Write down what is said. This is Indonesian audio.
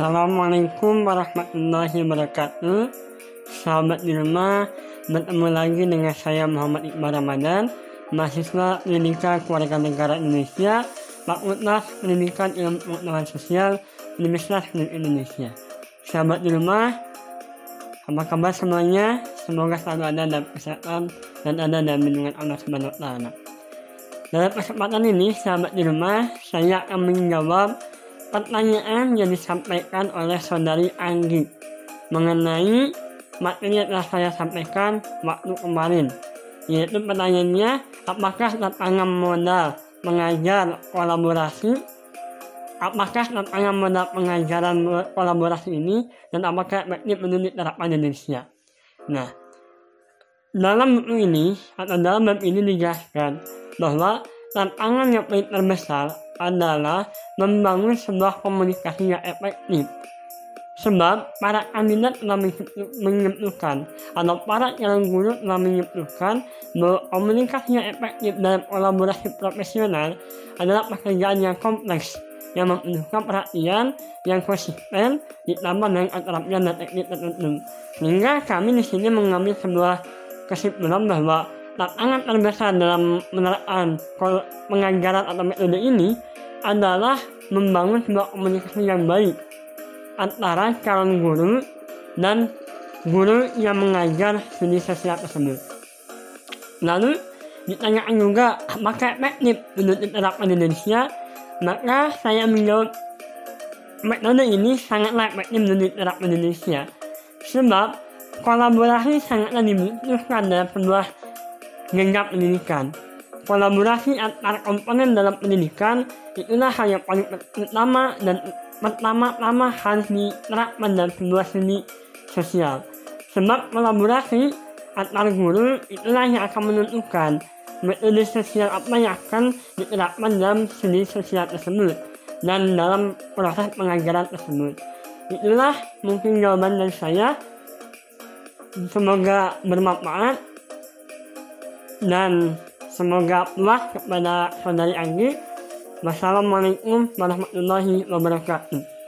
Assalamualaikum warahmatullahi wabarakatuh. Sahabat di rumah. Bertemu lagi dengan saya Muhammad Iqbal Ramadan Mahasiswa Pendidikan Keluarga Negara Indonesia Fakultas Pendidikan Ilmu Pengetahuan Sosial Universitas Indonesia. Sahabat di rumah. Apa kabar semuanya? Semoga selalu ada dalam kesehatan dan ada dalam lindungan Allah taala. Dalam kesempatan ini, sahabat di rumah, saya akan menjawab pertanyaan yang disampaikan oleh saudari Anggi mengenai materi yang telah saya sampaikan waktu kemarin yaitu pertanyaannya apakah tantangan modal mengajar kolaborasi? Apakah tantangan modal pengajaran kolaborasi ini dan apakah efektif menurut terapan Indonesia? Nah dalam ini atau dalam bab ini dijelaskan bahwa tantangan yang paling terbesar adalah membangun sebuah komunikasi yang efektif. Sebab para kandidat telah menyebutkan atau para calon guru telah menyebutkan bahwa komunikasi yang efektif dalam kolaborasi profesional adalah pekerjaan yang kompleks yang membutuhkan perhatian yang konsisten ditambah dengan keterampilan dan teknik tertentu. Sehingga kami di sini mengambil sebuah kesimpulan bahwa tantangan terbesar dalam menerapkan pengajaran atau metode ini adalah membangun sebuah komunikasi yang baik antara calon guru dan guru yang mengajar studi sosial tersebut. Lalu ditanyakan juga apakah efektif untuk diterapkan di Indonesia, maka saya menjawab metode ini sangatlah efektif untuk diterapkan di Indonesia. Sebab kolaborasi sangatlah dibutuhkan dalam sebuah jenjang pendidikan kolaborasi antar komponen dalam pendidikan itulah hal yang paling pertama dan pertama-tama harus diterapkan dalam sebuah seni sosial. Sebab kolaborasi antar guru itulah yang akan menentukan metode sosial apa yang akan diterapkan dalam seni sosial tersebut dan dalam proses pengajaran tersebut. Itulah mungkin jawaban dari saya. Semoga bermanfaat dan Semoga puas kepada saudari Anggi. Wassalamualaikum warahmatullahi wabarakatuh.